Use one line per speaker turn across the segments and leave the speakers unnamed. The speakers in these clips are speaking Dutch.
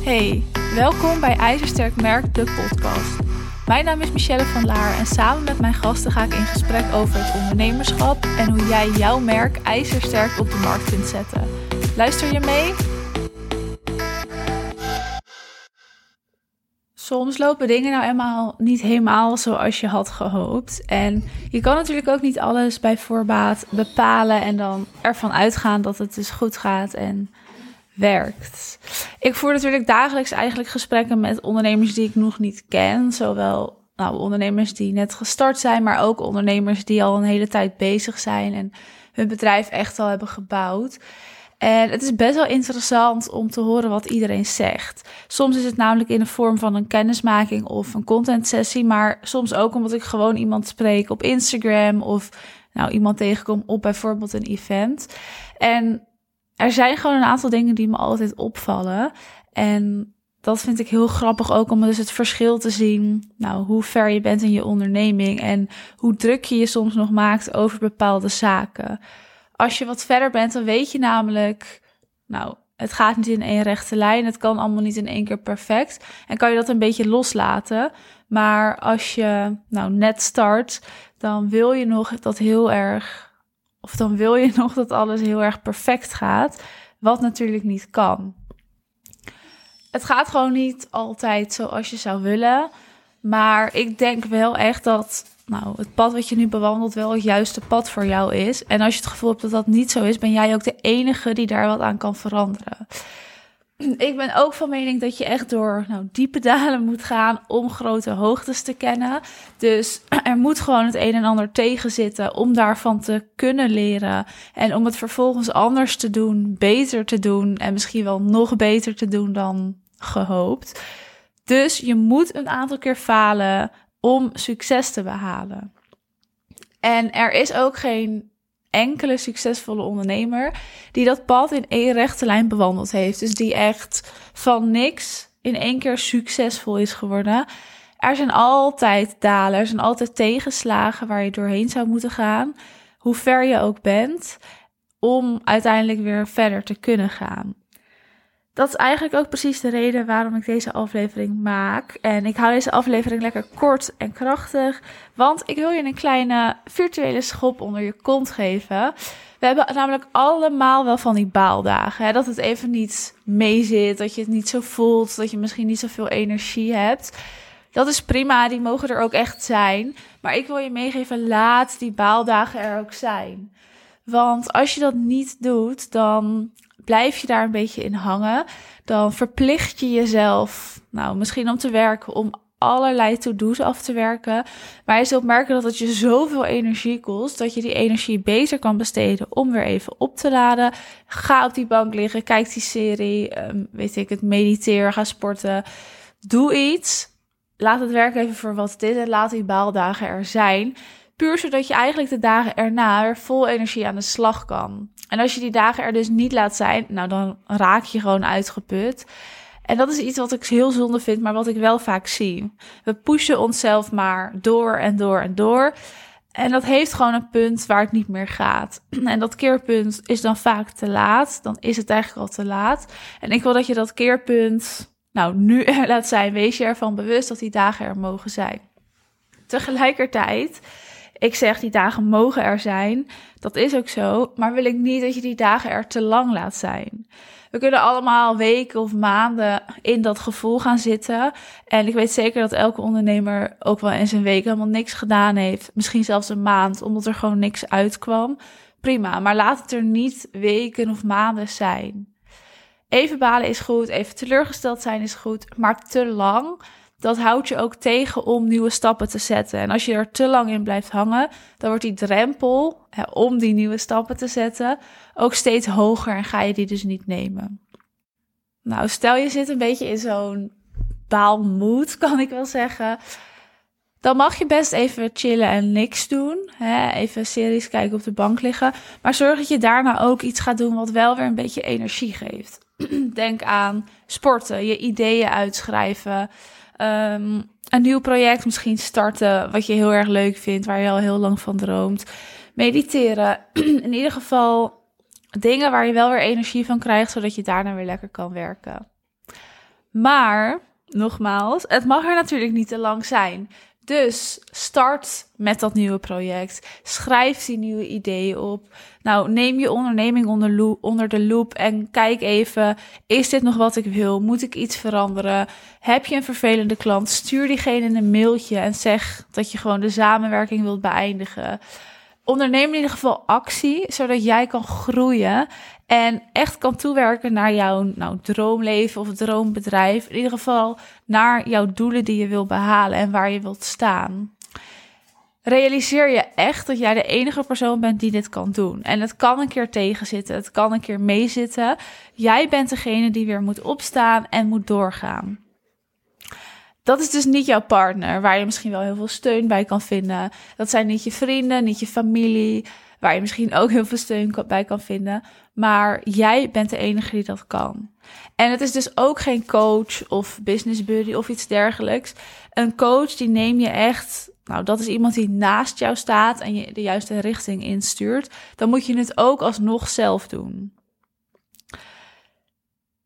Hey, welkom bij IJzersterk Merk, de podcast. Mijn naam is Michelle van Laar en samen met mijn gasten ga ik in gesprek over het ondernemerschap en hoe jij jouw merk ijzersterk op de markt kunt zetten. Luister je mee? Soms lopen dingen nou eenmaal niet helemaal zoals je had gehoopt. En je kan natuurlijk ook niet alles bij voorbaat bepalen en dan ervan uitgaan dat het dus goed gaat en werkt. Ik voer natuurlijk dagelijks eigenlijk gesprekken met ondernemers die ik nog niet ken. Zowel nou, ondernemers die net gestart zijn, maar ook ondernemers die al een hele tijd bezig zijn en hun bedrijf echt al hebben gebouwd. En het is best wel interessant om te horen wat iedereen zegt. Soms is het namelijk in de vorm van een kennismaking of een content sessie, maar soms ook omdat ik gewoon iemand spreek op Instagram of nou iemand tegenkom op bijvoorbeeld een event. En er zijn gewoon een aantal dingen die me altijd opvallen. En dat vind ik heel grappig ook om dus het verschil te zien. Nou, hoe ver je bent in je onderneming en hoe druk je je soms nog maakt over bepaalde zaken. Als je wat verder bent, dan weet je namelijk, nou, het gaat niet in één rechte lijn. Het kan allemaal niet in één keer perfect. En kan je dat een beetje loslaten. Maar als je nou net start, dan wil je nog dat heel erg of dan wil je nog dat alles heel erg perfect gaat, wat natuurlijk niet kan. Het gaat gewoon niet altijd zoals je zou willen. Maar ik denk wel echt dat nou, het pad wat je nu bewandelt wel het juiste pad voor jou is. En als je het gevoel hebt dat dat niet zo is, ben jij ook de enige die daar wat aan kan veranderen. ik ben ook van mening dat je echt door nou, diepe dalen moet gaan om grote hoogtes te kennen. Dus er moet gewoon het een en ander tegen zitten om daarvan te kunnen leren. En om het vervolgens anders te doen, beter te doen en misschien wel nog beter te doen dan gehoopt. Dus je moet een aantal keer falen om succes te behalen. En er is ook geen enkele succesvolle ondernemer die dat pad in één rechte lijn bewandeld heeft. Dus die echt van niks in één keer succesvol is geworden. Er zijn altijd dalen, er zijn altijd tegenslagen waar je doorheen zou moeten gaan, hoe ver je ook bent, om uiteindelijk weer verder te kunnen gaan dat is eigenlijk ook precies de reden waarom ik deze aflevering maak. En ik hou deze aflevering lekker kort en krachtig, want ik wil je een kleine virtuele schop onder je kont geven. We hebben namelijk allemaal wel van die baaldagen. Hè? Dat het even niet meezit, dat je het niet zo voelt, dat je misschien niet zoveel energie hebt. Dat is prima, die mogen er ook echt zijn. Maar ik wil je meegeven, laat die baaldagen er ook zijn. Want als je dat niet doet, dan blijf je daar een beetje in hangen, dan verplicht je jezelf, nou, misschien om te werken, om allerlei to-do's af te werken. Maar je zult merken dat het je zoveel energie kost, dat je die energie beter kan besteden om weer even op te laden. Ga op die bank liggen, kijk die serie, um, weet ik het, mediteer, ga sporten. Doe iets. Laat het werk even voor wat het is en laat die baaldagen er zijn. Puur zodat je eigenlijk de dagen erna weer vol energie aan de slag kan. En als je die dagen er dus niet laat zijn, nou dan raak je gewoon uitgeput. En dat is iets wat ik heel zonde vind, maar wat ik wel vaak zie. We pushen onszelf maar door en door en door. En dat heeft gewoon een punt waar het niet meer gaat. En dat keerpunt is dan vaak te laat. Dan is het eigenlijk al te laat. En ik wil dat je dat keerpunt, nou, nu laat zijn. Wees je ervan bewust dat die dagen er mogen zijn. Tegelijkertijd ik zeg, die dagen mogen er zijn. Dat is ook zo. Maar wil ik niet dat je die dagen er te lang laat zijn. We kunnen allemaal weken of maanden in dat gevoel gaan zitten. En ik weet zeker dat elke ondernemer ook wel in zijn week helemaal niks gedaan heeft. Misschien zelfs een maand, omdat er gewoon niks uitkwam. Prima, maar laat het er niet weken of maanden zijn. Even balen is goed, even teleurgesteld zijn is goed, maar te lang dat houdt je ook tegen om nieuwe stappen te zetten. En als je er te lang in blijft hangen, dan wordt die drempel hè, om die nieuwe stappen te zetten ook steeds hoger en ga je die dus niet nemen. Nou, stel je zit een beetje in zo'n baalmoed, kan ik wel zeggen. Dan mag je best even chillen en niks doen. Hè? Even series kijken op de bank liggen. Maar zorg dat je daarna ook iets gaat doen wat wel weer een beetje energie geeft. Denk aan sporten, je ideeën uitschrijven. Um, een nieuw project misschien starten wat je heel erg leuk vindt, waar je al heel lang van droomt. Mediteren. In ieder geval dingen waar je wel weer energie van krijgt, zodat je daarna weer lekker kan werken. Maar, nogmaals, het mag er natuurlijk niet te lang zijn. Dus start met dat nieuwe project. Schrijf die nieuwe ideeën op. Nou, neem je onderneming onder, onder, de loep en kijk even: is dit nog wat ik wil? Moet ik iets veranderen? Heb je een vervelende klant? Stuur diegene een mailtje en zeg dat je gewoon de samenwerking wilt beëindigen. Onderneem in ieder geval actie, zodat jij kan groeien en echt kan toewerken naar jouw nou, droomleven of droombedrijf. In ieder geval naar jouw doelen die je wil behalen en waar je wilt staan. Realiseer je echt dat jij de enige persoon bent die dit kan doen. En het kan een keer tegenzitten, het kan een keer meezitten. Jij bent degene die weer moet opstaan en moet doorgaan. Dat is dus niet jouw partner, waar je misschien wel heel veel steun bij kan vinden. Dat zijn niet je vrienden, niet je familie, waar je misschien ook heel veel steun bij kan vinden. Maar jij bent de enige die dat kan. En het is dus ook geen coach of business buddy of iets dergelijks. Een coach die neem je echt. Nou, dat is iemand die naast jou staat en je de juiste richting instuurt. Dan moet je het ook alsnog zelf doen.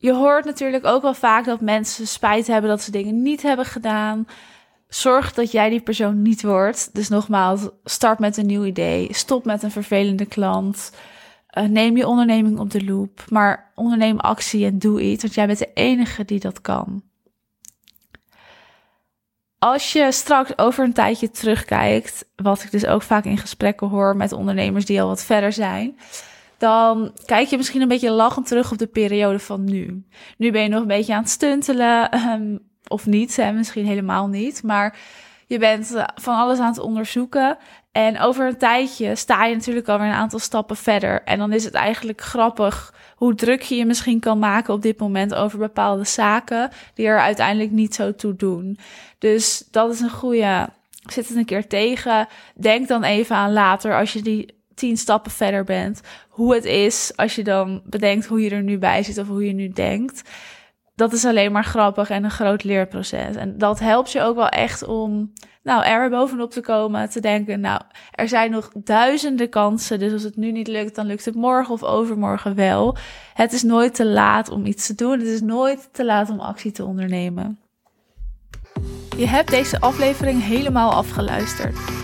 Je hoort natuurlijk ook wel vaak dat mensen spijt hebben dat ze dingen niet hebben gedaan. Zorg dat jij die persoon niet wordt. Dus nogmaals, start met een nieuw idee. Stop met een vervelende klant. Uh, neem je onderneming op de loop. Maar onderneem actie en doe iets, want jij bent de enige die dat kan. Als je straks over een tijdje terugkijkt, wat ik dus ook vaak in gesprekken hoor met ondernemers die al wat verder zijn, dan kijk je misschien een beetje lachend terug op de periode van nu. Nu ben je nog een beetje aan het stuntelen, um, of niet, hè, misschien helemaal niet, maar je bent eh, van alles aan het onderzoeken. En over een tijdje sta je natuurlijk alweer een aantal stappen verder. En dan is het eigenlijk grappig hoe druk je je misschien kan maken op dit moment over bepaalde zaken die er uiteindelijk niet zo toe doen. Dus dat is een goede. Zit het een keer tegen. Denk dan even aan later als je die tien stappen verder bent. Hoe het is als je dan bedenkt hoe je er nu bij zit of hoe je nu denkt. Dat is alleen maar grappig en een groot leerproces. En dat helpt je ook wel echt om nou, er bovenop te komen. Te denken, nou, er zijn nog duizenden kansen. Dus als het nu niet lukt, dan lukt het morgen of overmorgen wel. Het is nooit te laat om iets te doen. Het is nooit te laat om actie te ondernemen. Je hebt deze aflevering helemaal afgeluisterd.